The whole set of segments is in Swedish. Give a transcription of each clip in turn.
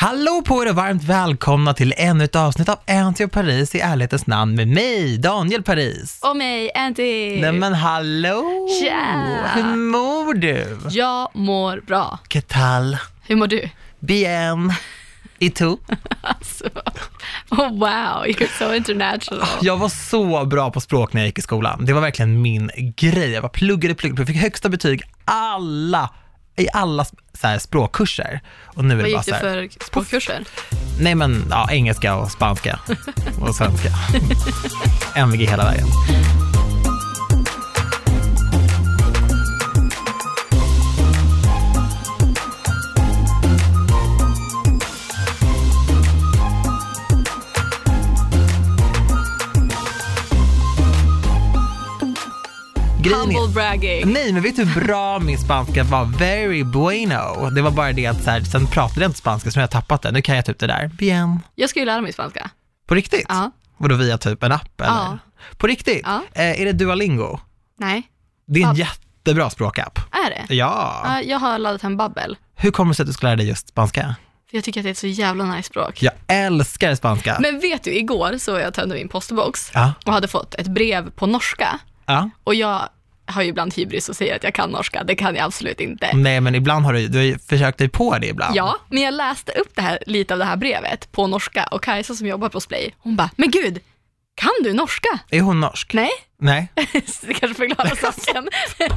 Hallå på er och varmt välkomna till ännu ett avsnitt av Anty och Paris i ärlighetens namn med mig, Daniel Paris. Och mig, Anty. Nej men hallå! Tja! Hur mår du? Jag mår bra. Que tal? Hur mår du? Bien. I tu? Alltså, oh wow, you're so international. Jag var så bra på språk när jag gick i skolan. Det var verkligen min grej. Jag bara pluggade, pluggade, pluggade. fick högsta betyg alla, i alla så här, språkkurser. Och nu är Vad det bara gick så du här, för språkkurser? Nej men ja, engelska och spanska och svenska. MVG hela vägen. Humble bragging. Nej, men vet du hur bra min spanska var? Very bueno. Det var bara det att så här, sen pratade jag inte spanska så jag har tappat det. Nu kan jag typ det där. Bien. Jag ska ju lära mig spanska. På riktigt? Ja. Vadå via typ en app eller? Ja. På riktigt? Ja. Eh, är det Duolingo? Nej, Det är en Ja. jättebra språkapp. är det? Ja. Ja, jag har laddat hem Babbel. Hur kommer det sig att du ska lära dig just spanska? För jag tycker att det är ett så jävla nice språk. Jag älskar spanska. Men vet du, igår så jag tömde min postbox Ja. och hade fått ett brev på norska. Ja. Och jag har ju ibland hybris och säger att jag kan norska. Det kan jag absolut inte. Nej, men ibland har du, du har ju försökt dig på det ibland. Ja, men jag läste upp det här, lite av det här brevet på norska och Kajsa som jobbar på Splay, hon bara, men gud, kan du norska? Är hon norsk? Nej, Nej. det kanske förklarar saken.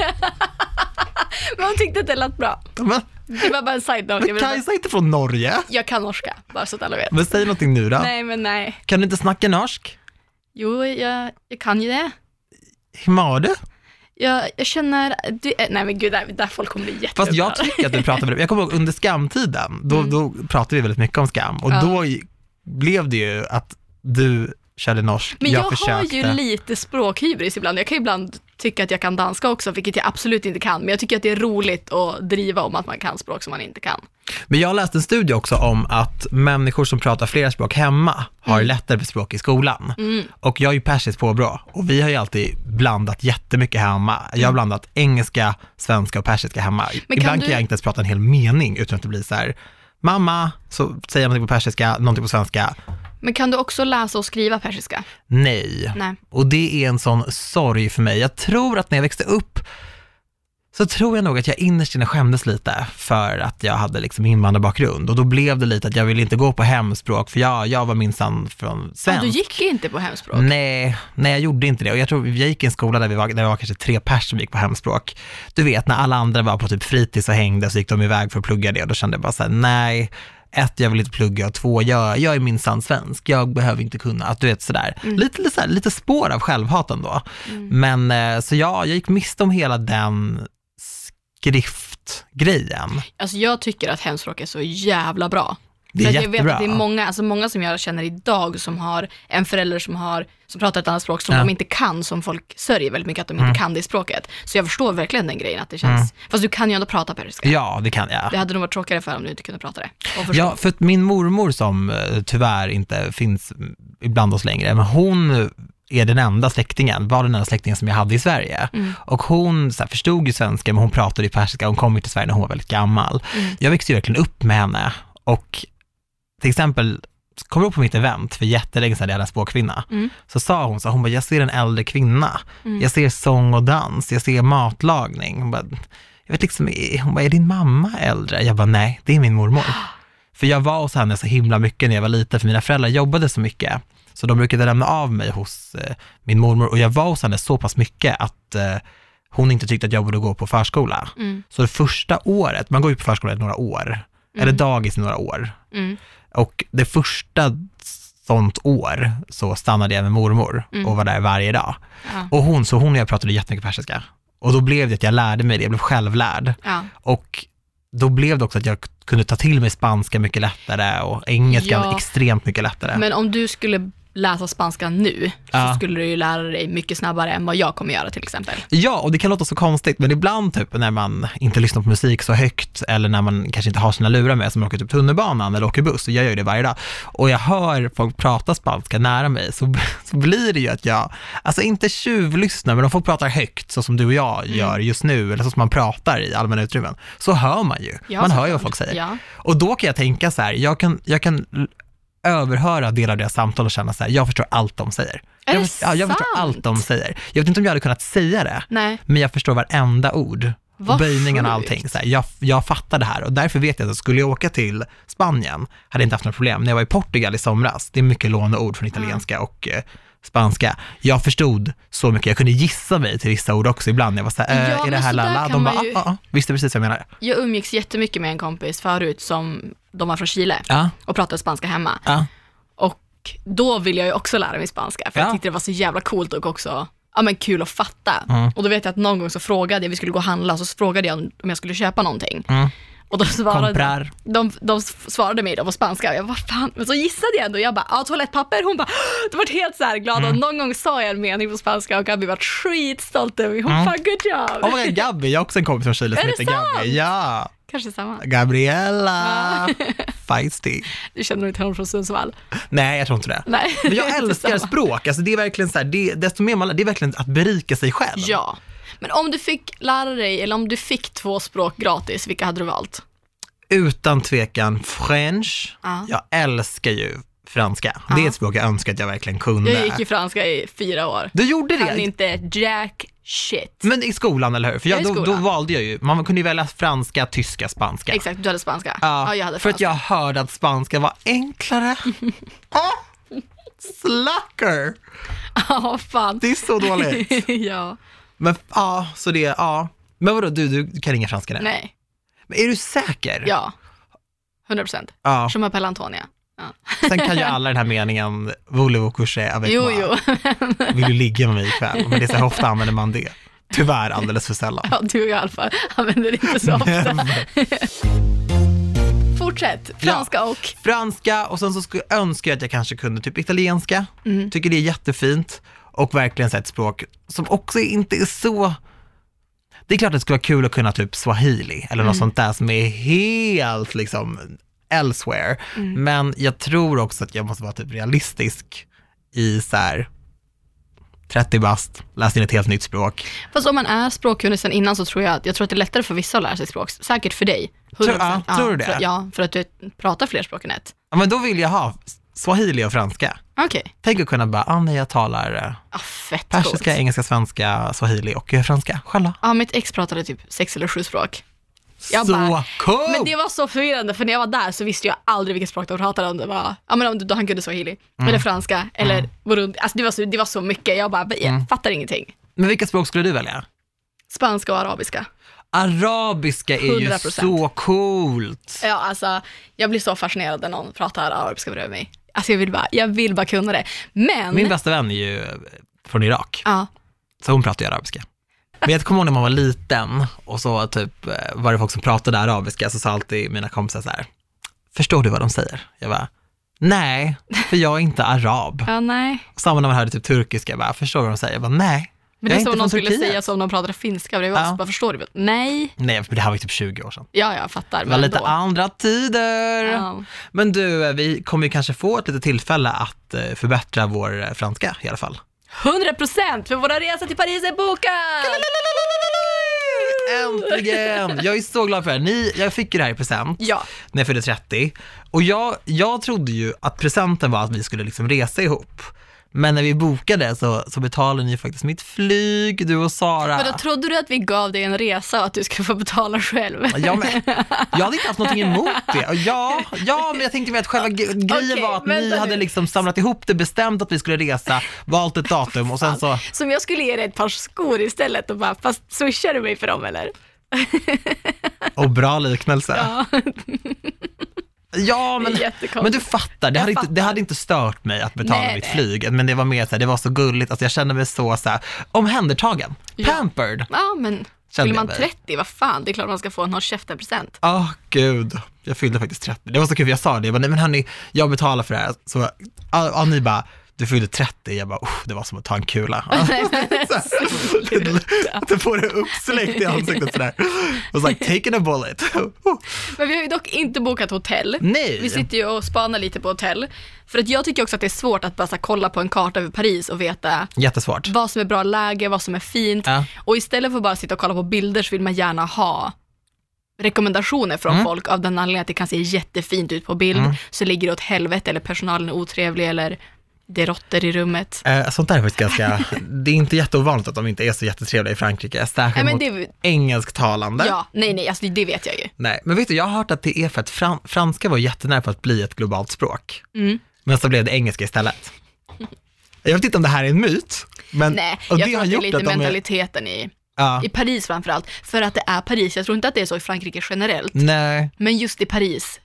men hon tyckte att det lät bra. Men, Det var bara en side-note. Men Kajsa är inte från Norge. jag kan norska, bara så att alla vet. Men säg någonting nu då. Nej, men nej. Kan du inte snacka norsk? Jo, jag, jag kan ju det. Hur mår du? Jag, jag känner, du, eh, nej men gud, där, där folk kommer bli Fast jätteupprörda. jag tycker att du pratar väldigt, jag kommer ihåg under skamtiden, då, då pratade vi väldigt mycket om skam och Mm. Ja. då blev det ju att du körde norsk, Men jag, har försökte. ju lite språkhybris ibland. Jag kan ibland tycka att jag kan danska också, vilket jag absolut inte kan. Men jag tycker att det är roligt att driva om att man kan språk som man inte kan. Men jag läste en studie också om att människor som pratar flera språk hemma har Mm. lättare för språk i skolan. Och jag är ju persiskt påbrå och vi har ju alltid blandat jättemycket hemma. Jag har blandat engelska, svenska och persiska hemma. Mm. Men Ibland kan du- jag inte ens prata en hel mening utan att det blir så här, mamma, så säger jag någonting på persiska, någonting på svenska, Men kan du också läsa och skriva persiska? nej. Nej. Och det är en sån sorg för mig. Jag tror att när jag växte upp så tror jag nog att jag innerst inne skämdes lite för att jag hade liksom invandrarbakgrund och då blev det lite att jag ville inte gå på hemspråk för jag, jag var minsann från Ja, svensk. du gick inte på hemspråk. Nej, nej, jag gjorde inte det. Och jag tror, jag gick i en skola där vi var, där vi var kanske tre pers som gick på hemspråk. Du vet, när alla andra var på typ fritids och hängde så gick de iväg för att plugga det och då kände jag bara så här, nej, ett, jag vill inte plugga två, jag, jag är minsann svensk, jag behöver inte kunna, att du vet sådär. Lite, lite, här, lite spår av självhat ändå. Men eh, så ja, jag gick miste om hela den skriftgrejen. Alltså jag tycker att hemspråk är så jävla bra. Det är För att jag vet jättebra. att det är många, alltså många som jag känner idag som har en förälder som, har, som pratar ett annat språk som Ja. de inte kan, som folk sörjer väldigt mycket att de inte Mm. kan det språket. Så jag förstår verkligen den grejen att det känns, fast du kan ju ändå prata persiska. Ja, det kan jag. Det hade nog varit tråkigare för om du inte kunde prata det. Ja, för att min mormor som eh, tyvärr inte finns ibland oss längre, men hon är den enda släktingen, var den enda släktingen som jag hade i Sverige. Mm. Och hon så här, förstod ju svenska, men hon pratade ju persiska, hon kom ju till Sverige när hon var väldigt gammal. Mm. Jag växte ju verkligen upp med henne och till exempel, kommer du ihåg på mitt event för jättelänge sedan, jag hade en språkkvinna, Mm. så sa hon så, hon bara, jag ser en äldre kvinna, Mm. jag ser sång och dans, jag ser matlagning. Hon bara, jag vet liksom, hon bara, är din mamma äldre? Jag bara, nej, det är min mormor. För jag var hos henne så himla mycket när jag var liten, för mina föräldrar jobbade så mycket. Så de brukade lämna av mig hos eh, min mormor och jag var hos henne så pass mycket att eh, hon inte tyckte att jag borde gå på förskola. Mm. Så det första året, man går ju på förskola i några år, eller dagis i några år. Mm. Och det första sånt år så stannade jag med mormor Mm. och var där varje dag. Ja. Och hon, så hon och jag pratade jättemycket persiska. Och då blev det att jag lärde mig det, jag blev självlärd. Ja. Och då blev det också att jag kunde ta till mig spanska mycket lättare och engelskan Ja. extremt mycket lättare. Men om du skulle läsa spanska nu Ja. så skulle du ju lära dig mycket snabbare än vad jag kommer göra till exempel. Ja, och det kan låta så konstigt, men ibland typ när man inte lyssnar på musik så högt eller när man kanske inte har sina lurar med, som man åker typ tunnelbanan eller åker buss, och jag gör ju det varje dag, och jag hör folk prata spanska nära mig, så, så blir det ju att jag, alltså inte tjuvlyssnar, men om folk pratar högt, så som du och jag Mm. gör just nu, eller så som man pratar i allmänna utrymmen, så hör man ju. Ja, man hör ju vad folk säger. Ja. Och då kan jag tänka så här, jag kan, jag kan överhöra delar av deras samtal och känna så här, jag förstår allt de säger. Är jag, det ja, jag förstår sant? allt de säger. Jag vet inte om jag hade kunnat säga det, Nej, men jag förstår varenda ord. Vad böjningarna och allting. Så här, jag, jag fattar det här och därför vet jag att skulle jag åka till Spanien hade jag inte haft några problem. När jag var i Portugal i somras, det är mycket låneord från italienska och eh, spanska. Jag förstod så mycket, jag kunde gissa mig till vissa ord också ibland. Jag var så här, eh, Ja, är det här lalla? De bara, ju- ah, ah, ah. visste precis vad jag menade. jag umgicks jättemycket med en kompis förut som, de var från Chile Ja, och pratade spanska hemma. ja, Och då ville jag ju också lära mig spanska, för Ja. jag tyckte det var så jävla coolt och också ja, men kul att fatta. Mm. Och då vet jag att någon gång så frågade jag, vi skulle gå och handla, så frågade jag om jag skulle köpa någonting. Mm. Och då svarade Comprar. de, de svarade mig då på spanska och jag bara fan, men så gissade jag ändå, jag bara, ja toalettpapper, hon bara, det var helt så här glad Mm. och någon gång sa jag en mening på spanska och Gabi var skitstolt över mig, hon Mm. bara good job. Oh my God, Gabby, jag har också en kompis från Chile som heter det Gabby. Ja, Kanske samma. Gabriella. Feisty. Du känner inte honom från Sundsvall? Nej, jag tror inte det. Nej. Men jag älskar språk, alltså det är verkligen så här, det, desto mer man, det är verkligen att berika sig själv. Ja. Men om du fick lära dig, eller om du fick två språk gratis, vilka hade du valt? Utan tvekan French. Ja. Jag älskar ju franska. Det är Ja. ett språk jag önskar att jag verkligen kunde. Jag gick ju franska i fyra år. Du gjorde Kan det? inte jack shit. Men i skolan, eller hur? För jag, Ja, i då, då valde jag ju, man kunde ju välja franska, tyska, spanska. Exakt, du hade spanska. Ja, Ja, jag hade för att franska. jag hörde att spanska var enklare. ah, slacker! Ja, fan. Det är så dåligt. ja. Men ja, så det, ja. Men vadå, du, du kan inga franska nu? Nej. Men är du säker? Ja. 100 procent. ja. Som Appelle Antonia. Ja. Sen kan ju alla den här meningen, voulez-vous coucher avec Jo, moi? jo. Vill du ligga med mig ikväll? Men det är så här, ofta använder man det? Tyvärr alldeles för sällan. Ja, du i alla fall använder det inte så ofta. Fortsätt. Franska och... Franska och sen så skulle jag önska att jag kanske kunde typ italienska. Mm. Tycker det är jättefint. Och verkligen så ett språk som också inte är så... Det är klart att det skulle vara kul att kunna typ swahili eller Mm. något sånt där som är helt liksom elsewhere. Mm. Men jag tror också att jag måste vara typ realistisk i så här 30 bast, läst in ett helt nytt språk. Fast om man är språkkunnig sen innan så tror jag att, jag tror att det är lättare för vissa att lära sig språk. Säkert för dig. 100%. Tror- ja, tror du det? För, ja, för att du pratar fler språk än ett. Ja, men då vill jag ha swahili och franska. Okej. Tänk att kunna bara, ah, nej jag talar eh, Ah, persiska, coolt. engelska, svenska, swahili och eh, franska. Själva. Ja, mitt ex pratade typ sex eller sju språk. Jag så bara, cool! Men det var så förvirrande, för när jag var där så visste jag aldrig vilket språk de pratade om. Det var, ja men om han kunde swahili, Mm. eller franska, eller burundi. Alltså det var, så, det var så mycket, jag bara, jag Mm. fattar ingenting. Men vilka språk skulle du välja? Spanska och arabiska. Arabiska är ju 100%. så coolt. Ja, alltså, jag blir så fascinerad när någon pratar arabiska bredvid mig. Alltså jag vill bara, jag vill bara kunna det. Men, Min bästa vän är ju från Irak, ja, så hon pratar ju arabiska. Men jag kommer ihåg när man var liten och så typ eh, var det folk som pratade arabiska, så sa alltid mina kompisar så här, förstår du vad de säger? Jag bara, nej, för jag är inte arab. ja nej. Samma när man hörde typ turkiska, jag bara, förstår du vad de säger? Jag bara, nej. Men det är som om någon skulle Turkiet. säga så om de pratade finska bredvid Ja. oss. Bara, förstår du? Nej, Nej, för det här var ju typ 20 år sedan. ja jag fattar. Det var men lite ändå. andra tider. Ja. Men du, eh, vi kommer ju kanske få ett litet tillfälle att eh, förbättra vår franska i alla fall. 100 procent, för våra resa till Paris är bokad! Äntligen! Jag är så glad för det här. Ni, jag fick ju det här i present Ja, när jag fyllde 30 och jag, jag trodde ju att presenten var att vi skulle liksom resa ihop. Men när vi bokade så, så betalade ni faktiskt mitt flyg, du och Sara. men då trodde du att vi gav dig en resa och att du skulle få betala själv? Ja, men, jag hade inte haft någonting emot det. Ja, ja, men jag tänkte att själva grejen Okej, var att ni vänta hade nu. liksom samlat ihop det, bestämt att vi skulle resa, valt ett datum och sen så, Som jag skulle ge dig ett par skor istället och bara, fast swishar du mig för dem eller? och bra liknelse. Ja, Ja, men, men du fattar, det hade, Inte, det fattar. hade inte stört mig att betala Nej, mitt nej. flyg, men det var mer så här, det var så gulligt, alltså jag kände mig så, så här, omhändertagen, Ja. pampered. Ja, men fyller man jag mig. 30, vad fan, det är klart man ska få en håll käften-present. Åh gud, jag fyllde faktiskt 30. Det var så kul, för jag sa det, jag bara, nej men hörni, jag betalar för det här. Så, ja, ja, ni bara, du fyllde 30, jag bara, "Oh, det var som att ta en kula. Att du får det uppsläckt i ansiktet sådär. It was like taking a bullet. Men vi har ju dock inte bokat hotell. Nej. Vi sitter ju och spanar lite på hotell. För att jag tycker också att det är svårt att bara så här kolla på en karta över Paris och veta Jättesvårt. vad som är bra läge, vad som är fint. Ja. Och istället för att bara sitta och kolla på bilder så vill man gärna ha rekommendationer från Mm. folk av den anledningen att det kan se jättefint ut på bild, Mm. så ligger det åt helvete eller personalen är otrevlig eller det är råttor i rummet. Eh, sånt där är faktiskt ganska, det är inte jätteovanligt att de inte är så jättetrevliga i Frankrike, Nej, särskilt mot det, engelsktalande. ja, nej, nej, alltså det vet jag ju. Nej, men vet du, jag har hört att det är för att fran franska var jättenära på att bli ett globalt språk, Mm. men så blev det engelska istället. Jag vet inte om det här är en myt, men Nej, jag tror att det är lite de är, mentaliteten i, ja, i Paris framförallt. För att det är Paris, jag tror inte att det är så i Frankrike generellt. nej, Men just i Paris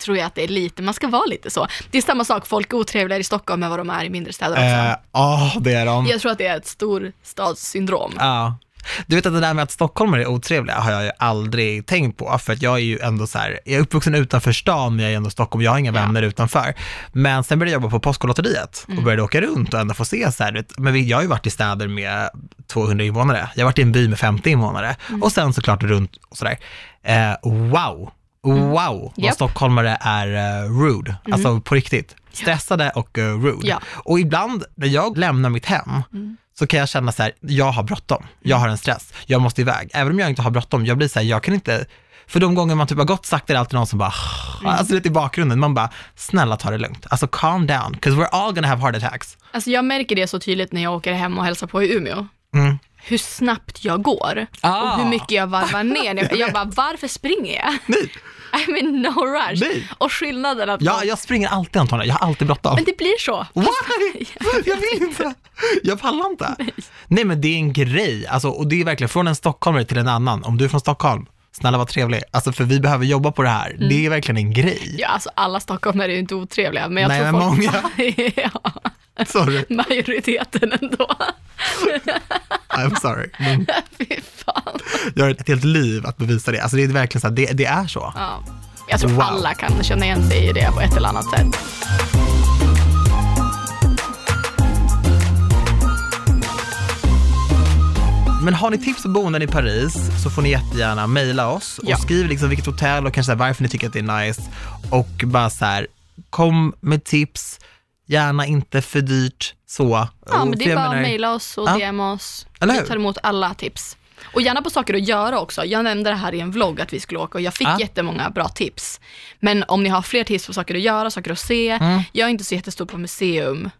tror jag att det är lite, man ska vara lite så. Det är samma sak, folk är otrevligare i Stockholm än vad de är i mindre städer också. ja, oh, det är de. Jag tror att det är ett storstadssyndrom. Ja. Du vet att det där med att stockholmare är otrevliga har jag ju aldrig tänkt på, för att jag är ju ändå så här, jag är uppvuxen utanför stan, men jag är ändå Stockholm, jag har inga Ja. vänner utanför. Men sen började jag jobba på Postkodlotteriet och började åka runt och ändå få se så här, men jag har ju varit i städer med 200 invånare, jag har varit i en by med 50 invånare och sen såklart runt och sådär. Eh, wow, wow, vad Japp. stockholmare är eh, rude, alltså på riktigt. Stressade och eh, rude. Ja. Och ibland när jag lämnar mitt hem så kan jag känna så här, jag har bråttom, jag har en stress, jag måste iväg. Även om jag inte har bråttom, jag blir så här, jag kan inte, för de gånger man typ har gått sakta är det alltid någon som bara, alltså lite i bakgrunden, man bara, snälla ta det lugnt, alltså calm down, because we're all gonna have heart attacks. Alltså jag märker det så tydligt när jag åker hem och hälsar på i Umeå. Mm. Hur snabbt jag går Ah. och hur mycket jag varvar ner. Jag, bara, varför springer jag? Nej, I'm in no rush. Nej. Och skillnaden att ja, jag springer alltid Antonija, jag har alltid bråttom. Men det blir så. Why? Jag vill inte. Jag pallar inte. Nej. men det är en grej, alltså, och det är verkligen från en stockholmare till en annan. Om du är från Stockholm, snälla var trevlig. Alltså för vi behöver jobba på det här. Det är verkligen en grej. Ja, alltså alla stockholmare är ju inte otrevliga, men jag Nej, tror folk... många. ja, Sorry, majoriteten ändå. I'm sorry. Men Fy fan. jag har ett helt liv att bevisa det. Alltså det är verkligen så här, det, det är så. Ja. Jag tror Wow. alla kan känna igen sig i det på ett eller annat sätt. Men har ni tips på boenden i Paris så får ni jättegärna mejla oss och Ja. skriv liksom vilket hotell och kanske varför ni tycker att det är nice. Och bara så här, kom med tips, gärna inte för dyrt så. Ja, men det är bara att mejla oss och Ja. DM oss. Vi tar emot alla tips. Och gärna på saker att göra också. Jag nämnde det här i en vlogg att vi skulle åka och jag fick Ja. jättemånga bra tips. Men om ni har fler tips på saker att göra, saker att se. Mm. Jag är inte så jättestor på museum.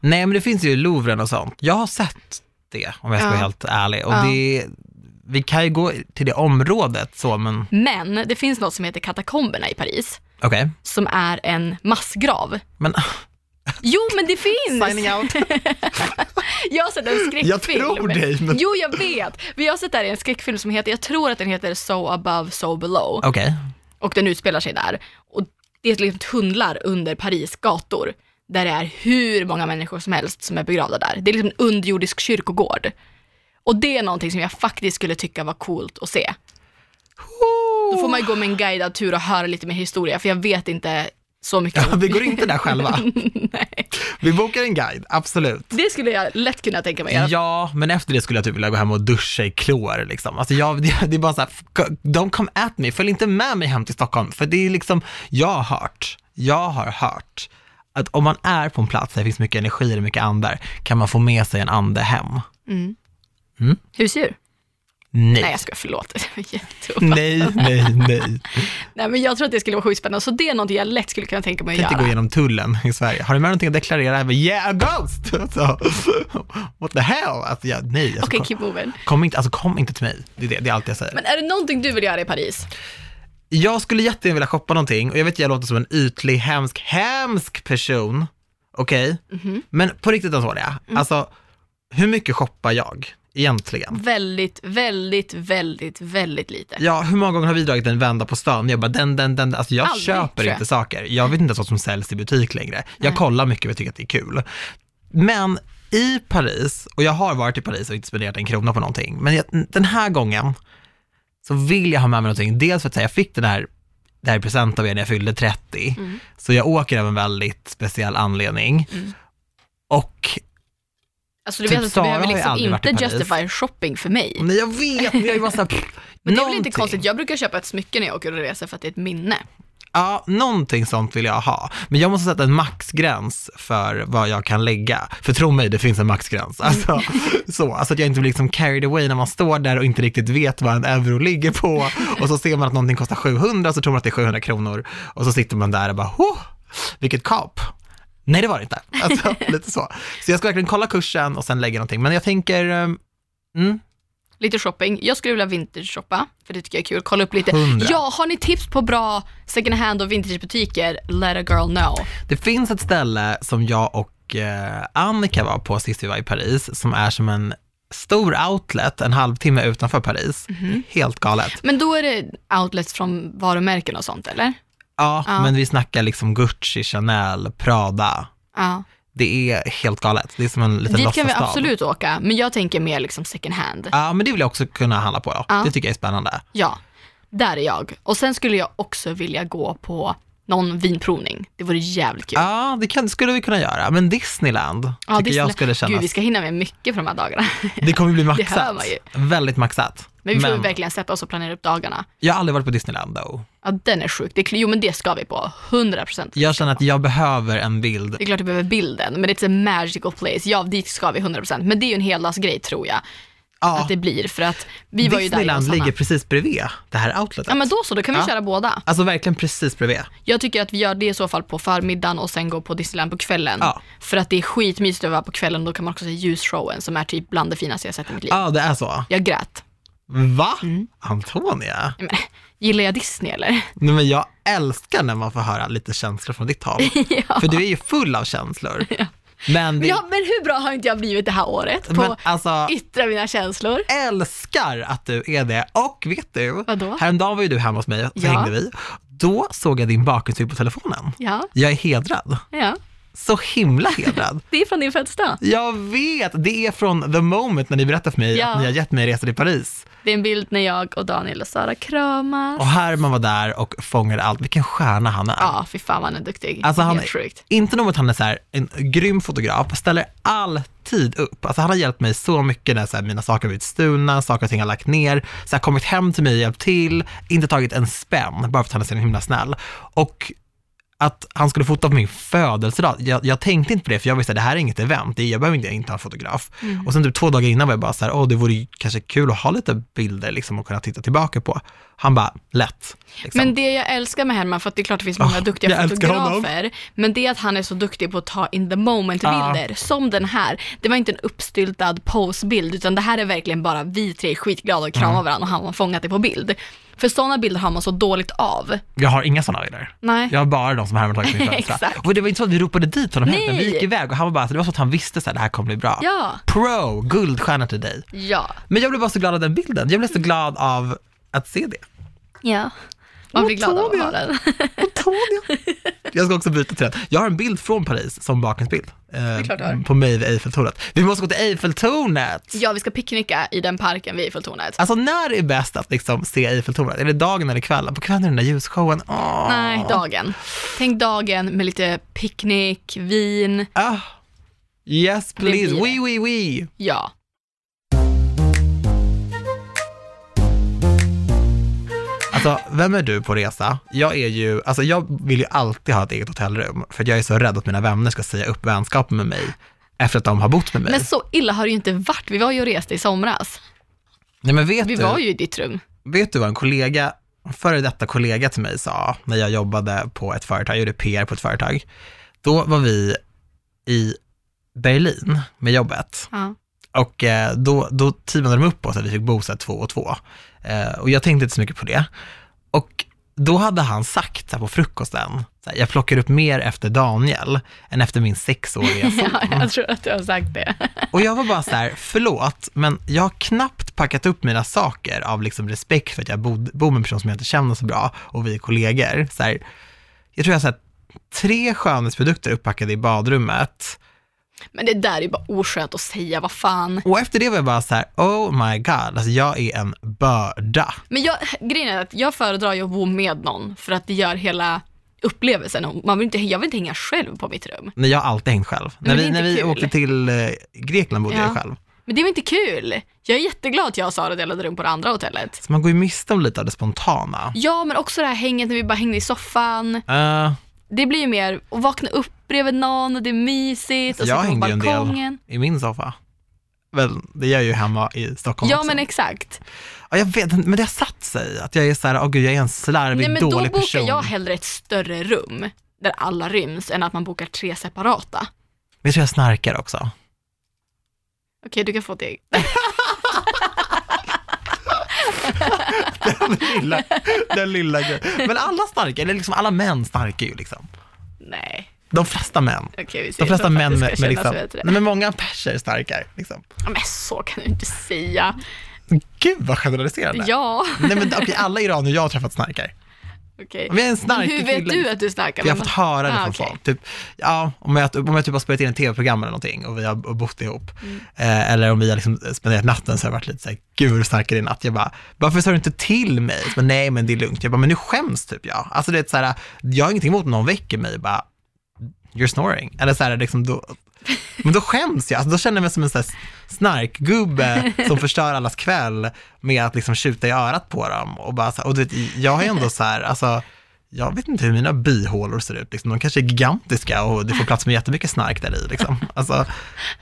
Nej, men det finns ju Louvren och sånt. Jag har sett det, om jag ska Ja. vara helt ärlig. Och Ja. det, vi kan ju gå till det området så, men Men det finns något som heter Katakomberna i Paris, okej. som är en massgrav. Men Jo, men det finns! signing out. Jag har sett en skräckfilm. Jag tror dig, men- Jo, jag vet. Vi har sett där en skräckfilm som heter, jag tror att den heter So above, so below. Okej. Och den utspelar sig där. Och det är liksom tunnlar under Paris gator, där det är hur många människor som helst som är begravda där. Det är liksom en underjordisk kyrkogård. Och det är någonting som jag faktiskt skulle tycka var coolt att se. Då får man ju gå med en guidad tur och höra lite mer historia, för jag vet inte så mycket. Ja, vi går inte där själva. Nej. Vi bokar en guide, absolut. Det skulle jag lätt kunna tänka mig. Ja, men efter det skulle jag typ vilja gå hem och duscha i klor liksom. Alltså jag, det är bara så här, don't come at me, följ inte med mig hem till Stockholm. För det är liksom, jag har hört, jag har hört att om man är på en plats där det finns mycket energi och mycket andar, kan man få med sig en ande hem. Mm. Mm. Husdjur? Nej. Nej, jag ska förlåt. Det var. Nej, nej, nej. Nej, men jag tror att det skulle vara sjukt spännande. Så det är någonting jag lätt skulle kunna tänka mig att kan inte gå göra. igenom tullen i Sverige. Har du med någonting att deklarera? Jag bara, yeah, a ghost! Alltså, what the hell? Alltså, jag, nej, alltså, Okej, kom, keep moving. kom, inte, alltså, kom inte till mig. Det är, det, det är allt jag säger. Men är det någonting du vill göra i Paris? Jag skulle jättegärna vilja shoppa någonting och jag vet att jag låter som en ytlig, hemsk, hemsk person. Okej? Mhm. Men på riktigt Antonia, Mm. alltså hur mycket shoppar jag egentligen? Väldigt, väldigt, väldigt, väldigt lite. Ja, hur många gånger har vi dragit en vända på stan? Jag bara den, den, den, alltså jag Aldrig, köper jag. inte saker. Jag vet inte ens vad som säljs i butik längre. Jag Nej. kollar mycket och jag tycker att det är kul. Men i Paris, och jag har varit i Paris och inte spenderat en krona på någonting, men jag, den här gången så vill jag ha med mig någonting. Dels för att säga, jag fick den här, det här i present av er när jag fyllde 30, Mm. så jag åker av en väldigt speciell anledning. Mm. Och Alltså du Typ vet att du behöver liksom inte justify shopping för mig. nej, jag vet, men jag är bara så här, pff, Men det är väl inte konstigt, jag brukar köpa ett smycke när jag åker och reser för att det är ett minne. Ja, någonting sånt vill jag ha. Men jag måste sätta en maxgräns för vad jag kan lägga. För tro mig, det finns en maxgräns. Alltså, så, alltså att jag inte blir liksom carried away när man står där och inte riktigt vet vad en euro ligger på. Och så ser man att någonting kostar 700 så tror man att det är 700 kronor. Och så sitter man där och bara, oh, vilket kap. Nej, det var det inte. Alltså, lite så. Så jag ska verkligen kolla kursen och sen lägga någonting. Men jag tänker, um, mm, Lite shopping. Jag skulle vilja vintage-shoppa, för det tycker jag är kul. Kolla upp lite. Hundra. Ja, har ni tips på bra second hand och vintagebutiker? Let a girl know. Det finns ett ställe som jag och eh, Annika var på sist vi var i Paris, som är som en stor outlet en halvtimme utanför Paris. Mhm. Helt galet. Men då är det outlets från varumärken och sånt, eller? Ja, Ja. men vi snackar liksom Gucci, Chanel, Prada. Ja. Det är helt galet. Det är som en liten Dit kan vi absolut åka, men jag tänker mer liksom second hand. Ja, men det vill jag också kunna handla på då. Ja. Det tycker jag är spännande. Ja, där är jag. Och sen skulle jag också vilja gå på någon vinprovning. Det vore jävligt kul. Ja, det kan, skulle vi kunna göra. Men Disneyland tycker jag Disneyland. skulle kännas... Gud, vi ska hinna med mycket på de här dagarna. Det kommer bli Det maxat. hör man ju. Väldigt maxat. Men vi får verkligen sätta oss och planera upp dagarna. jag har aldrig varit på Disneyland då. Ja, den är sjuk. Det är, jo, men det ska vi på. 100 procent. Jag känner att jag behöver en bild Det är klart du behöver bilden, men it's a magical place. Ja, dit ska vi 100 procent. Men det är ju en heldagsgrej tror jag, Ja, att det blir. För att vi var ju där och Disneyland ligger precis bredvid det här outletet. Ja, men då så, då kan vi Ja. köra båda. Alltså verkligen precis bredvid. Jag tycker att vi gör det i så fall på förmiddagen och sen går på Disneyland på kvällen. Ja. För att det är skitmysigt att vara på kvällen, då kan man också se ljusshowen som är typ bland det finaste jag sett i mitt liv. Ja, det är så. Jag grät. Va? Mm. Antonia? Menar, gillar jag Disney eller? Nej, men jag älskar när man får höra lite känslor från ditt håll. ja. För du är ju full av känslor. Men, det, ja, men hur bra har inte jag blivit det här året på men alltså, yttra mina känslor? älskar att du är det. Och vet du, Vadå? häromdagen var ju du hemma hos mig så Ja. hängde vi. Då såg jag din bakgrundsbild på telefonen. Ja, Jag är hedrad. ja. Så himla hedrad. Det är från din födelsedag. Jag vet, det är från the moment när ni berättade för mig Ja. att ni har gett mig resa till Paris. Det är en bild när jag och Daniel och Sara kramas. Och Herman var där och fångade allt. Vilken stjärna han är. Ja, fy fan vad han är duktig. Alltså han Helt sjukt. Inte nog med att han är så här, en grym fotograf, ställer alltid upp. Alltså han har hjälpt mig så mycket när så här, mina saker har blivit stulna, saker och ting har lagt ner, så här, kommit hem till mig och hjälpt till, inte tagit en spänn, bara för att han är så himla snäll. Och att han skulle fota på min födelsedag, jag, jag tänkte inte på det för jag visste att det här är inget event, jag behöver inte, inte ha en fotograf. Mm. Och sen typ två dagar innan var jag bara så här, åh det vore kanske kul att ha lite bilder liksom och kunna titta tillbaka på. Han bara, lätt. Liksom. Men det jag älskar med Herman, för att det är klart det finns många Åh, duktiga fotografer, men det är att han är så duktig på att ta in the moment-bilder, som den här. Det var inte en uppstyltad posebild, utan det här är verkligen bara vi tre skitglada och kramar Mm. varandra och han har fångat det på bild. För sådana bilder har man så dåligt av. Jag har inga sådana bilder. Nej. Jag har bara de som Herman tagit min födelsedag. Och det var inte så att vi ropade dit honom heller, vi gick iväg och han var bara, så det var så att han visste att det här kommer bli bra. Ja. Pro, guldstjärna till dig. Ja. Men jag blev bara så glad av den bilden. Jag blev så glad av att se det. Ja. Man blir glad av att ha den. Antonia. Jag ska också byta den. Jag har en bild från Paris som bakgrundsbild. Eh, på mig vid Eiffeltornet. Vi måste gå till Eiffeltornet! Ja, vi ska picknicka i den parken vid Eiffeltornet. Alltså när är bäst att liksom se Eiffeltornet? Är det dagen eller kvällen? På kvällen är den där ljusshowen. Åh. Nej, dagen. Tänk dagen med lite picknick, vin. Ah. Yes please, det. oui oui oui. Ja. Alltså, vem är du på resa? Jag är ju, alltså jag vill ju alltid ha ett eget hotellrum, för jag är så rädd att mina vänner ska säga upp vänskapen med mig efter att de har bott med mig. Men så illa har det ju inte varit. Vi var ju och reste i somras. Nej men vet Vi du, var ju i ditt rum. vet du vad en kollega, en före detta kollega till mig sa, när jag jobbade på ett företag, jag gjorde PR på ett företag, då var vi i Berlin med jobbet. Ja. Och eh, då, då teamade de upp oss att vi fick bo så här två och två. Eh, och jag tänkte inte så mycket på det. Och då hade han sagt så här, på frukosten, så här, jag plockar upp mer efter Daniel än efter min sexåriga son. ja, jag tror att du har sagt det. Och jag var bara så här, förlåt, men jag har knappt packat upp mina saker av liksom respekt för att jag bod, bor med en person som jag inte känner så bra och vi är kollegor. Så här, jag tror jag har sett tre skönhetsprodukter upppackade i badrummet. Men det där är ju bara oskönt att säga, vad fan. Och efter det var jag bara så här, oh my god, alltså jag är en börda. Men jag, grejen är att jag föredrar ju att bo med någon för att det gör hela upplevelsen. Man vill inte, jag vill inte hänga själv på mitt rum. Nej, jag har alltid hängt själv. Men när vi, när vi kul. åkte till eh, Grekland bodde Ja. jag själv. Men det var inte kul. Jag är jätteglad att jag och Sara delade rum på det andra hotellet. Så man går ju miste om lite av det spontana. Ja, men också det här hänget när vi bara hängde i soffan. Eh, Det blir ju mer att vakna upp bredvid någon och det är mysigt och jag sitta på hängde ju en del balkongen. i min soffa. Väl, det gör jag ju hemma i Stockholm Ja, också. men exakt. Ja, jag vet, men det har satt sig. Att jag är så här, åh gud, jag är en slarvig, Nej, men då dålig bokar person. jag hellre ett större rum där alla ryms än att man bokar tre separata. Men jag tror jag snarkar också. Okej, du kan få det. Den lilla, den lilla. Men alla snarkar, eller liksom alla män snarkar ju liksom. Nej, De flesta män. okej vi ser De flesta män med, med liksom, nej men många perser starkar liksom. Men så kan du inte säga. Gud vad generaliserande. Ja, Nej men okej, alla iranier jag har träffat snarkar. Okej. Är en snarkig Hur vet du att du snackar? Jag har fått höra det Ah, från okej. folk. Typ, ja, om jag, om jag typ har spelat in ett tv-program eller någonting och vi har bott ihop, Mm. eh, eller om vi har liksom spenderat natten så har jag varit lite så här, gud vad starkare i natt. Jag bara, varför sa du inte till mig? Men nej, men det är lugnt. Jag bara, men nu skäms typ jag. Alltså det är så här, jag har ingenting emot om någon väcker mig bara, you're snoring. Eller så här, liksom då, men då skäms jag. Alltså, då känner jag mig som en så här snarkgubbe som förstör allas kväll med att liksom tjuta i örat på dem. Och, bara, och du vet, jag har ju ändå så här, alltså, jag vet inte hur mina bihålor ser ut. Liksom. De kanske är gigantiska och det får plats med jättemycket snark där i. Liksom. Alltså,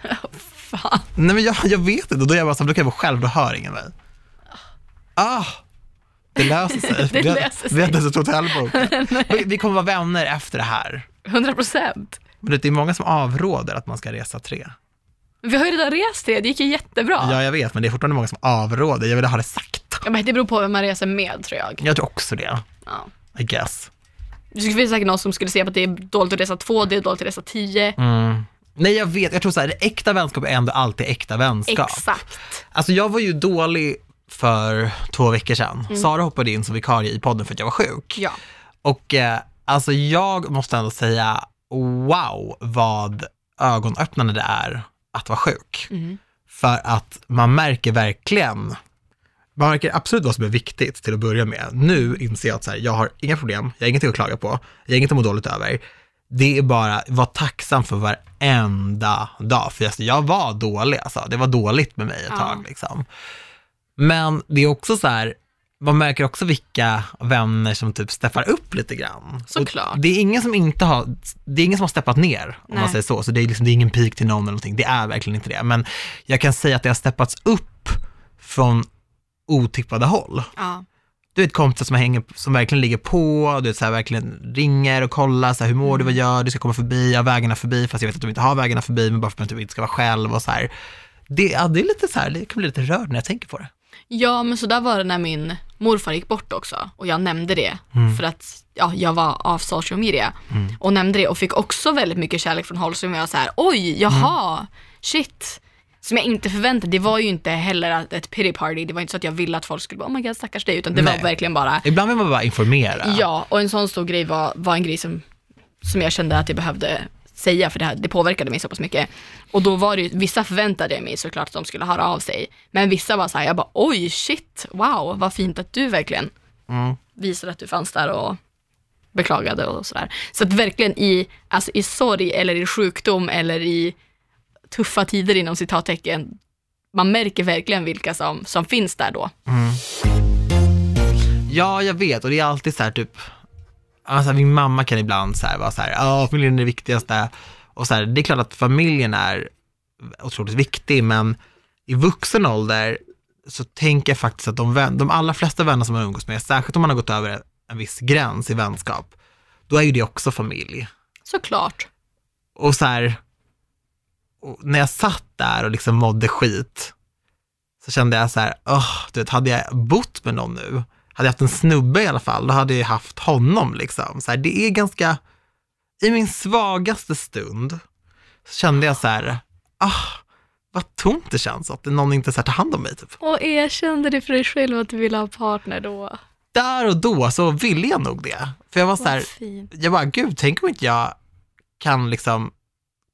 Fan. nej men jag, jag vet inte, och då är jag bara så här, då kan jag vara själv, då hör ingen mig. Ah, det löser sig. Det löser vi har inte ens ett hotellbok. Vi kommer vara vänner efter det här. 100 procent. Men det är många som avråder att man ska resa tre. Vi har ju redan rest det, det gick ju jättebra. Ja, jag vet, men det är fortfarande många som avråder. Jag vill ha det sagt. Ja, men det beror på vem man reser med tror jag. Jag tror också det, Ja. I guess. Det skulle finnas säkert någon som skulle säga att det är dåligt att resa två, det är dåligt att resa tio. Mm. Nej, jag vet. Jag tror så här, äkta vänskap är ändå alltid äkta vänskap. Exakt. Alltså jag var ju dålig för två veckor sedan. Mm. Sara hoppade in som vikarie i podden för att jag var sjuk. Ja. Och eh, alltså jag måste ändå säga, wow, vad ögonöppnande det är att vara sjuk. Mm. För att man märker verkligen, man märker absolut vad som är viktigt till att börja med. Nu inser jag att så här, jag har inga problem, jag har ingenting att klaga på, jag har inget att må dåligt över. Det är bara, var tacksam för varenda dag. För alltså, jag var dålig alltså, det var dåligt med mig ett Ja. tag liksom. Men det är också så här, man märker också vilka vänner som typ steppar upp lite grann. Såklart. Och det är ingen som inte har, det är ingen som har steppat ner, om man Nej. säger så. Så det är, liksom, det är ingen peak till någon eller någonting, det är verkligen inte det. Men jag kan säga att det har steppats upp från otippade håll. Ja. Du vet kompisar som, hänger, som verkligen ligger på, du vet, så här, verkligen ringer och kollar, så här, hur mår du, vad gör du, ska komma förbi, ja vägarna förbi, fast jag vet att de inte har vägarna förbi, men bara för att du inte ska vara själv och så här. Det, ja, det är lite så här, det kan bli lite rörd när jag tänker på det. ja, men så där var det när min morfar gick bort också och jag nämnde det för att ja, jag var av social media och nämnde det och fick också väldigt mycket kärlek från håll som jag så här, oj, jaha, shit. Som jag inte förväntade. Det var ju inte heller ett pity party. Det var inte så att jag ville att folk skulle bara, oh my god stackars dig, utan det Nej. var verkligen bara, Ibland vill man bara informera. ja, och en sån stor grej var, var en grej som, som jag kände att jag behövde säga, för det, här, det påverkade mig så pass mycket. Och då var det ju, vissa förväntade mig såklart att de skulle höra av sig, men vissa var så här, jag bara, oj shit, wow, vad fint att du verkligen Mm. visade att du fanns där och beklagade och sådär. Så att verkligen i, alltså i sorg eller i sjukdom eller i tuffa tider inom citattecken, man märker verkligen vilka som, som finns där då. Ja, jag vet och det är alltid så här typ, alltså min mamma kan ibland så här vara så här, ja familjen är det viktigaste. Och så här, det är klart att familjen är otroligt viktig, men i vuxen ålder så tänker jag faktiskt att de, vän, de allra flesta vänner som man umgås med, särskilt om man har gått över en viss gräns i vänskap, då är ju det också familj. Såklart. Och så här, och när jag satt där och liksom mådde skit, så kände jag så här, åh, du vet, hade jag bott med någon nu, hade jag haft en snubbe i alla fall, då hade jag haft honom liksom. Så här, det är ganska, i min svagaste stund, så kände jag så här, ah, vad tomt det känns att någon inte så här tar hand om mig. Typ. Och erkände det för dig själv att du ville ha partner då. Där och då så ville jag nog det. För jag var så här, jag bara, gud, tänk om inte jag kan liksom,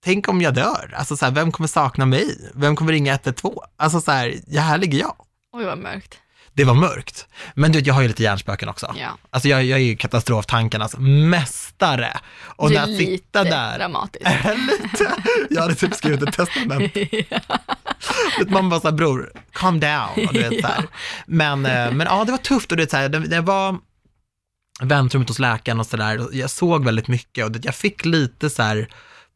tänk om jag dör. Alltså så här, vem kommer sakna mig? Vem kommer ringa 112? Alltså så här, ja, här ligger jag. Oj vad mörkt. Det var mörkt. Men du vet, jag har ju lite hjärnspöken också. Ja. Alltså jag, jag är ju katastroftankarnas mästare. Och du när är jag lite sitter där, dramatisk. lite, jag hade typ skrivit ett testament. Vet, Man bara så här, bror, calm down. Och du vet, så här. Men, eh, men ja, det var tufft och det, så här, det, det var väntrummet hos läkaren och sådär. Jag såg väldigt mycket och det, jag fick lite så här,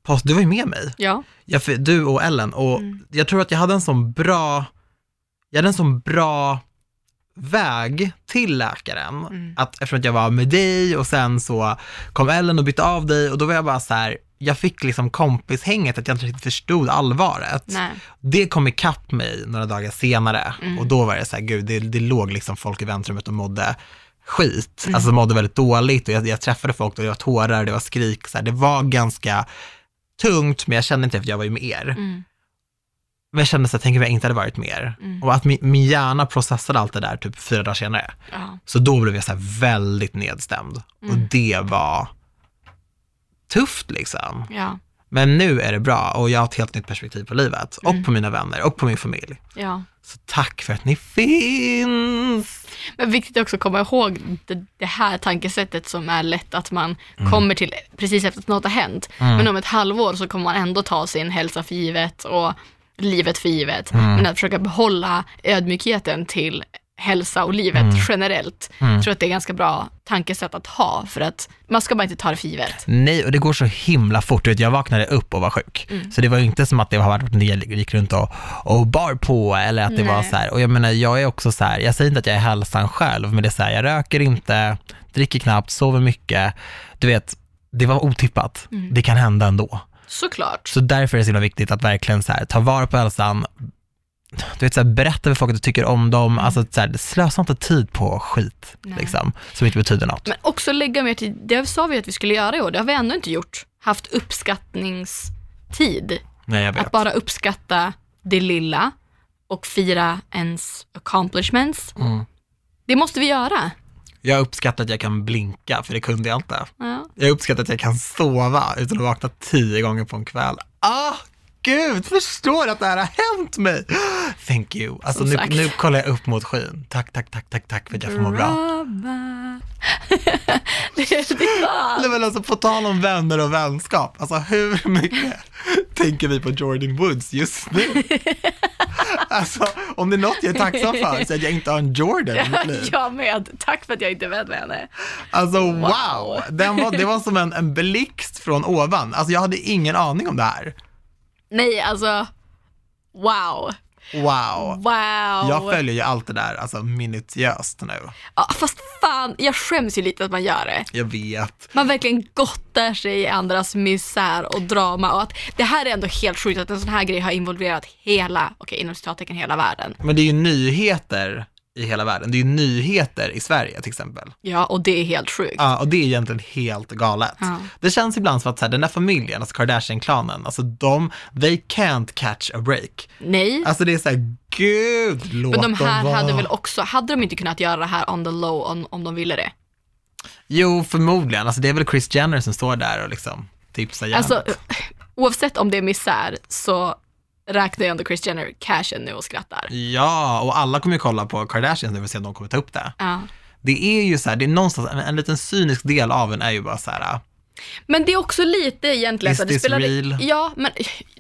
post, du var ju med mig, Ja. jag, du och Ellen, och jag tror att jag hade en sån bra, jag hade en sån bra väg till läkaren, att eftersom att jag var med dig och sen så kom Ellen och bytte av dig och då var jag bara så här, jag fick liksom kompishänget att jag inte riktigt förstod allvaret. Nej. Det kom ikapp mig några dagar senare och då var det så här, gud, det, det låg liksom folk i väntrummet och mådde skit, alltså mådde väldigt dåligt och jag, jag träffade folk och det var tårar, det var skrik, så här, det var ganska tungt, men jag kände inte att jag var ju med er. Mm. Jag kände så att tänk om jag inte hade varit med er. Och att min, min hjärna processade allt det där typ fyra dagar senare. Ja. Så då blev jag så här väldigt nedstämd. Och det var tufft liksom. Ja. Men nu är det bra och jag har ett helt nytt perspektiv på livet och på mina vänner och på min familj. ja. Så tack för att ni finns! Men viktigt också att komma ihåg det, det här tankesättet som är lätt att man Mm. kommer till precis efter att något har hänt. Men om ett halvår så kommer man ändå ta sin hälsa för givet och livet för givet. Mm. Men att försöka behålla ödmjukheten till hälsa och livet Mm. generellt. Jag tror att det är ganska bra tankesätt att ha för att man ska bara inte ta det för givet. Nej, och det går så himla fort. Jag vaknade upp och var sjuk. Så det var ju inte som att det har varit att jag gick runt och, och bar på eller att det var Nej. så här. Och jag menar, jag är också så här, jag säger inte att jag är hälsan själv, men det är så här, jag röker inte, dricker knappt, sover mycket. Du vet, det var otippat. Det kan hända ändå. Såklart. Så därför är det så himla viktigt att verkligen så här, ta vara på hälsan, du vet, så här, berätta för folk att du tycker om dem, alltså så här, slösa inte tid på skit liksom, som inte betyder något. Men också lägga mer tid, det sa vi att vi skulle göra i år, det har vi ändå inte gjort. Haft uppskattningstid. Nej, jag vet. Att bara uppskatta det lilla och fira ens accomplishments. Mm. Det måste vi göra. Jag uppskattar att jag kan blinka, för det kunde jag inte. Ja. Jag uppskattar att jag kan sova utan att vakna tio gånger på en kväll. Ah, gud, förstår att det här har hänt mig. Thank you. Alltså nu, nu kollar jag upp mot skyn. Tack, tack, tack, tack, tack för att jag får må bra. Det, det var... Nej, men alltså på tal om vänner och vänskap, alltså hur mycket tänker vi på Jordan Woods just nu? Alltså om det är något jag är tacksam för så är att jag inte har en Jordan i mitt liv. Jag med. Tack för att jag inte är vän med henne. Alltså wow, Den var, det var som en, en blixt från ovan. Alltså jag hade ingen aning om det här. Nej, alltså. Wow. Wow. Wow. Jag följer ju allt det där alltså minutiöst nu. ja, fast fan, jag skäms ju lite att man gör det. Jag vet. Man verkligen gottar sig i andras misär och drama och att det här är ändå helt sjukt att en sån här grej har involverat hela, okej inom citattecken hela världen. Men det är ju nyheter i hela världen. Det är ju nyheter i Sverige till exempel. Ja, och det är helt sjukt. Ja, och det är egentligen helt galet. Ja. Det känns ibland som att så här, den där familjen, alltså Kardashian-klanen, alltså de, they can't catch a break. Nej, Alltså det är så här, gud, låt men de här dem hade väl också, hade de inte kunnat göra det här on the low om, om de ville det? Jo, förmodligen. Alltså det är väl Chris Jenner som står där och liksom tipsar järnet. Alltså, oavsett om det är misär så räknar jag ändå Chris Jenner cashen nu och skrattar. Ja, och alla kommer ju kolla på Kardashians nu och se om de kommer ta upp det. Ja. Det är ju så här, det är någonstans, en, en liten cynisk del av en är ju bara så här, Men det är också lite egentligen Is så att det this spelar, real? Ja, men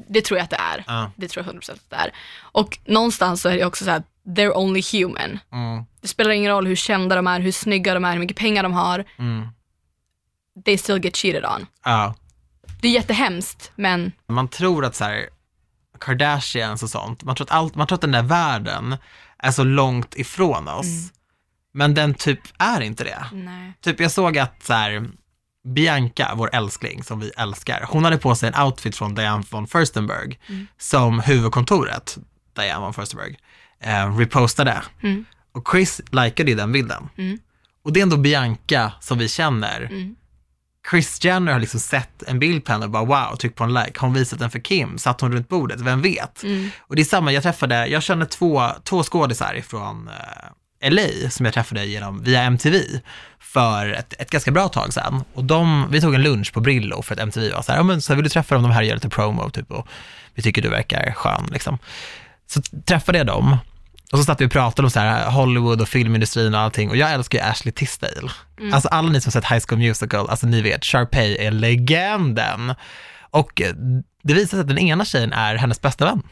det tror jag att det är. Ja. Det tror jag 100% att det är. Och någonstans så är det också så här, they're only human. mm, Det spelar ingen roll hur kända de är, hur snygga de är, hur mycket pengar de har. mm, They still get cheated on. ja. Det är jättehemskt, men Man tror att så här, Kardashians och sånt, man tror att, allt, man tror att den där världen är så långt ifrån oss. Men den typ är inte det. nej. Typ jag såg att så här, Bianca, vår älskling som vi älskar, hon hade på sig en outfit från Diane von Furstenberg som huvudkontoret, Diane von Furstenberg, eh, repostade. Mm. Och Chris likade ju den bilden. Mm. Och det är ändå Bianca som vi känner. Chris Jenner har liksom sett en bild på henne och bara wow, tryck på en like. Har hon visat den för Kim? Satt hon runt bordet? Vem vet? Mm. Och det är samma, jag träffade, jag känner två, två skådisar från eh, LA som jag träffade genom, via MTV för ett, ett ganska bra tag sedan. Och de, vi tog en lunch på Brillo för att MTV var så här, ja men så här, vill du träffa dem, de här gör lite promo typ och vi tycker du verkar skön liksom. Så träffade jag dem Och så satt vi och pratade om så här Hollywood och filmindustrin och allting och jag älskar ju Ashley Tisdale. Alltså alla ni som sett High School Musical, alltså ni vet, Sharpay är legenden. Och eh, det visar sig att den ena tjejen är hennes bästa vän.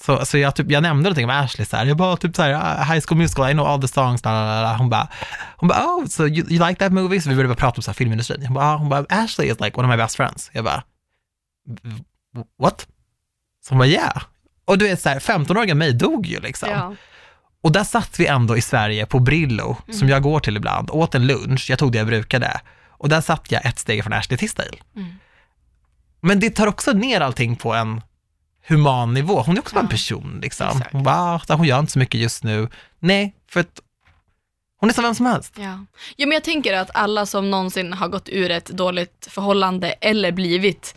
Så, så jag, typ, jag nämnde någonting om Ashley så här, jag bara typ så här, "Ah, High School Musical, I know all the songs, la, la, la. hon bara, hon bara, oh, so you, you like that movie? Så vi började bara prata om så här, filmindustrin. Hon bara, ah, hon bara, Ashley is like one of my best friends. Jag bara, "V- what? Så hon bara, yeah. Och du vet så här, 15-åriga mig dog ju liksom. Ja. Och där satt vi ändå i Sverige på Brillo, Mm. som jag går till ibland, åt en lunch, jag tog det jag brukade. Och där satt jag ett steg från Ashley Tisdale. Mm. Men det tar också ner allting på en human nivå. Hon är också bara en Ja, person liksom. exakt. Hon bara, "Ah, hon gör inte så mycket just nu. Nej, för att hon är som vem som helst. Ja. ja, men jag tänker att alla som någonsin har gått ur ett dåligt förhållande eller blivit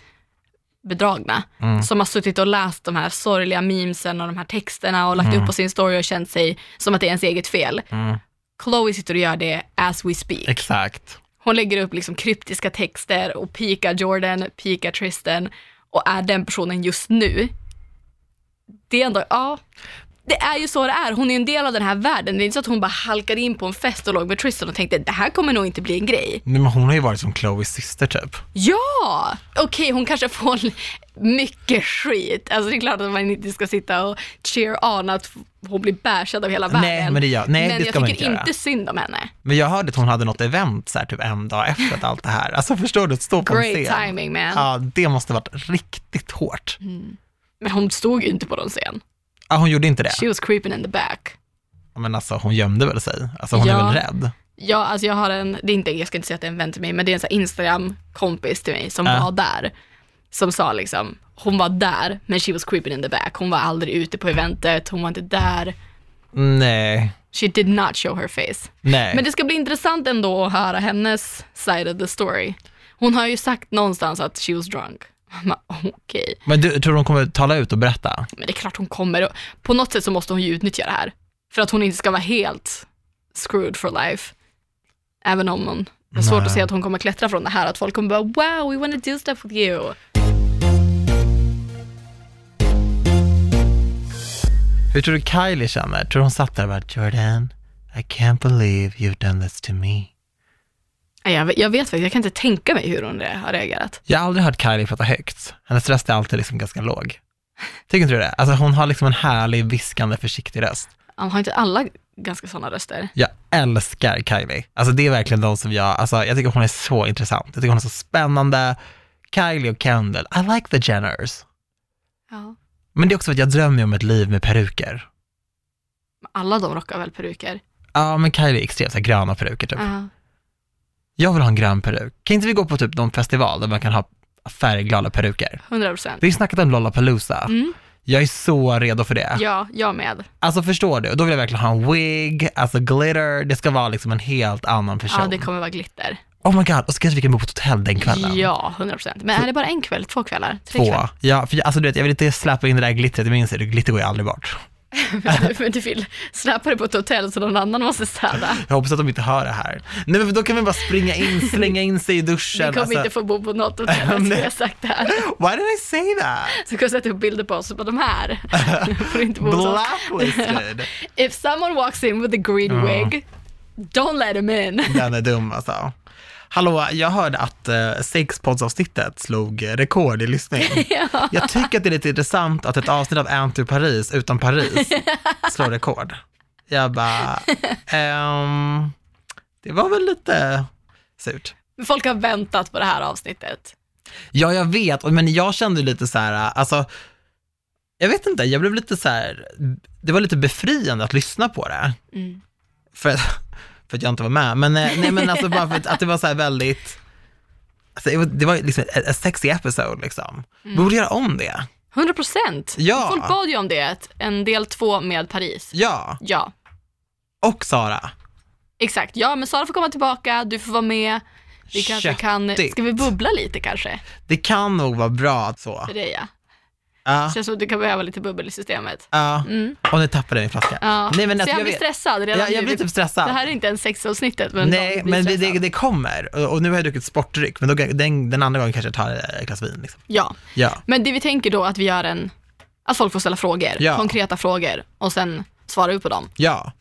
bedragna, Mm. som har suttit och läst de här sorgliga memesen och de här texterna och lagt Mm. upp på sin story och känt sig som att det är ens eget fel. Mm. Chloe sitter och gör det as we speak. Exakt. Hon lägger upp liksom kryptiska texter och pikar Jordan, pikar Tristan och är den personen just nu. Det är ändå, ja, det är ju så det är. Hon är ju en del av den här världen. Det är inte så att hon bara halkade in på en fest och låg med Tristan och tänkte det här kommer nog inte bli en grej. Nej, men hon har ju varit som Chloes syster typ. Ja! Okej, hon kanske får mycket skit. Alltså det är klart att man inte ska sitta och cheer on att hon blir bashad av hela världen. Nej, men det gör- nej, men det jag ska man tycker inte göra. inte synd om henne. Men jag hörde att hon hade något event så här, typ en dag efter att allt det här. Alltså förstår du, att stå på en Great scen. timing man. Ja, det måste varit riktigt hårt. Men hon stod ju inte på någon scen. Ja, hon gjorde inte det. She was creeping in the back. Men alltså hon gömde väl sig? Alltså hon Ja. är väl rädd? Ja, alltså jag har en, det är inte, jag ska inte säga att det är en vän till mig, men det är en sån Instagram-kompis till mig som Ja. var där. Som sa liksom, hon var där, men she was creeping in the back. Hon var aldrig ute på eventet, hon var inte där. Nej, She did not show her face. nej. Men det ska bli intressant ändå att höra hennes side of the story. Hon har ju sagt någonstans att she was drunk. Man bara, Okej, Men du tror hon kommer tala ut och berätta? men det är klart hon kommer. På något sätt så måste hon ju utnyttja det här. För att hon inte ska vara helt screwed for life. Även om hon, det är svårt Nej. att se att hon kommer klättra från det här. Att folk kommer bara wow, we want to do stuff with you. Hur tror du Kylie känner? Tror du hon satt där och bara, Jordan, I can't believe you've done this to me. Jag vet, jag vet faktiskt, jag kan inte tänka mig hur hon har reagerat. Jag har aldrig hört Kylie prata högt. Hennes röst är alltid liksom ganska låg. Tycker inte du det? Alltså hon har liksom en härlig, viskande, försiktig röst. Har inte alla ganska sådana röster? Jag älskar Kylie. Alltså det är verkligen de som jag, alltså jag tycker hon är så intressant. Jag tycker hon är så spännande. Kylie och Kendall, I like the Jenners. Ja. Men det är också för att jag drömmer om ett liv med peruker. Alla de rockar väl peruker? Ja, men Kylie är extremt så här gröna peruker typ. Ja. Jag vill ha en grön peruk. Kan inte vi gå på typ någon festival där man kan ha färgglada peruker? 100 procent. Vi har snackat om Lollapalooza. Mm. Jag är så redo för det. Ja, jag med. Alltså förstår du? Då vill jag verkligen ha en wig, alltså glitter, det ska vara liksom en helt annan person. Ja, det kommer vara glitter. Oh my god, och så kanske vi kan bo på ett hotell den kvällen. Ja, 100 procent. Men är det bara en kväll, två kvällar, tre Två. kvällar? Ja, för jag, alltså du vet, jag vill inte släppa in det där glittret, jag minns det, glitter går ju aldrig bort. Men du vill släppa det på ett hotell så någon annan måste städa. Jag hoppas att de inte hör det här. Nej men då kan vi bara springa in, slänga in sig i Vi duschen. kommer alltså. inte få bo på något hotell, Nej. vi har sagt det här. Why did I say that? Så kan jag sätta upp bilder på oss och bara de här får inte bo. Blacklisted. If someone walks in with a green wig, don't let him in. Den är dum alltså. Hallå, jag hörde att uh, sexpodsavsnittet slog rekord i lyssning. ja. Jag tycker att det är lite intressant att ett avsnitt av Anty Paris utan Paris slår rekord. Jag bara, ehm, det var väl lite surt. Folk har väntat på det här avsnittet. Ja, jag vet, men jag kände lite så här, alltså, jag vet inte, jag blev lite så här, det var lite befriande att lyssna på det. Mm. För, för att jag inte var med, men, eh, nej, men alltså bara för att, att det var så här väldigt, alltså, det var- det var liksom ett sexy episode liksom. Vi borde göra om det. 100 procent. Ja. Folk bad ju om det, en del två med Paris. Ja, Ja, och Sara. exakt. Ja, men Sara får komma tillbaka, du får vara med. Vi kanske kan, Köttigt. ska vi bubbla lite kanske? Det kan nog vara bra så. För dig ja. Ja, Känns som att du kan behöva lite bubbel i systemet. ja. Mm. Och nu tappade jag min flaska. Ja. Nej, men Så alltså, jag blir stressad redan Jag, jag blir typ stressad. Det här är inte ens sexavsnittet, men Nej, men det, det, det kommer. Och, nu har jag druckit sportdryck, men då, den, den andra gången kanske jag tar ett glas vin. Liksom. Ja, Ja. men det vi tänker då att vi gör en, att folk får ställa frågor, Ja. konkreta frågor och sen svarar vi på dem. Ja,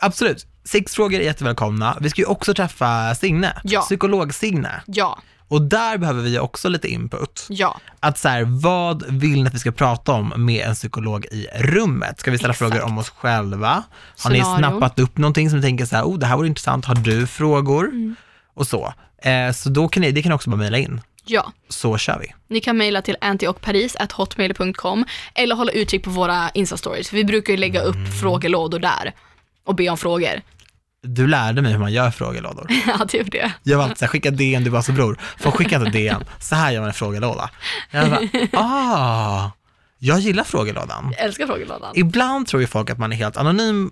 absolut. Sex frågor är jättevälkomna. Vi ska ju också träffa Signe, Ja. psykolog-Signe. Ja, Och där behöver vi också lite input. ja, Att så här, vad vill ni att vi ska prata om med en psykolog i rummet? Ska vi ställa Exakt. frågor om oss själva? Har ni Scenario. snappat upp någonting som ni tänker så här, oh det här vore intressant, har du frågor? Mm. Och så. Eh, så då kan ni, det kan ni också bara mejla in. ja. Så kör vi. Ni kan mejla till antiochparis.hotmail.com eller hålla utkik på våra Insta-stories, vi brukar ju lägga upp Mm. frågelådor där och be om frågor. Du lärde mig hur man gör frågelådor. ja, det gjorde jag. Jag var alltid såhär, skicka DN, du var så bror. Folk skicka inte DN. Så här gör man en frågelåda. Jag bara, ah, jag gillar frågelådan. Jag älskar frågelådan. Ibland tror ju folk att man är helt anonym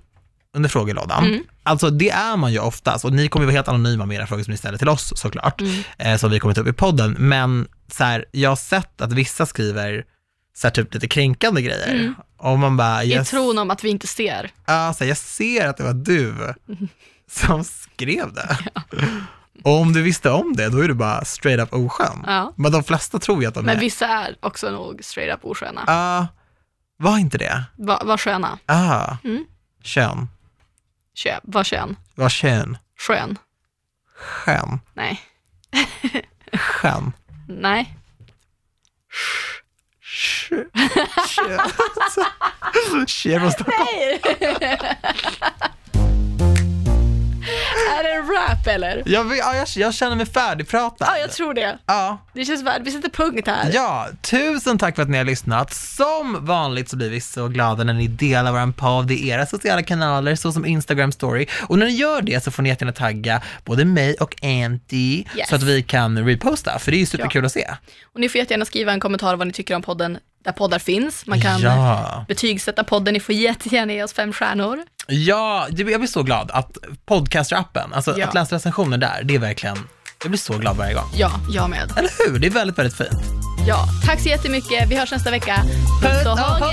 under frågelådan. Mm. Alltså det är man ju oftast och ni kommer ju vara helt anonyma med era frågor som ni ställer till oss såklart, Mm. eh, som vi kommer ta upp i podden. Men så här, jag har sett att vissa skriver så här, typ lite kränkande grejer. Och man bara, I jag, tron om att vi inte ser. ja, så här, jag ser att det var du som skrev det. Och om du visste om det, då är du bara straight up oskön. Ja. Men de flesta tror ju att de Men är, vissa är också nog straight up osköna. ja, var inte det? Va- Var sköna. Ah, Mm. kön, Kö, var kön. var kön, Skön. skön, Nej. skön. Nej. Tjö. Tjö. Tjö. Tjö. Tjö. Eller? Jag, ja, jag, jag känner mig färdigpratad. Ja, jag tror det. Ja. Det känns värd. Vi sätter punkt här. Ja, tusen tack för att ni har lyssnat. Som vanligt så blir vi så glada när ni delar vår podd i era sociala kanaler, såsom Instagram story. Och när ni gör det så får ni jättegärna tagga både mig och Anty Yes. så att vi kan reposta, för det är ju superkul att se. Och ni får jättegärna skriva en kommentar vad ni tycker om podden där poddar finns. Man kan Ja. betygsätta podden. Ni får jättegärna ge oss fem stjärnor. Ja, jag blir så glad att podcaster-appen, alltså Ja. att läsa recensioner där, det är verkligen, jag blir så glad varje gång. Ja, jag med. Eller hur? Det är väldigt, väldigt fint. Ja, tack så jättemycket. Vi hörs nästa vecka. Puss och och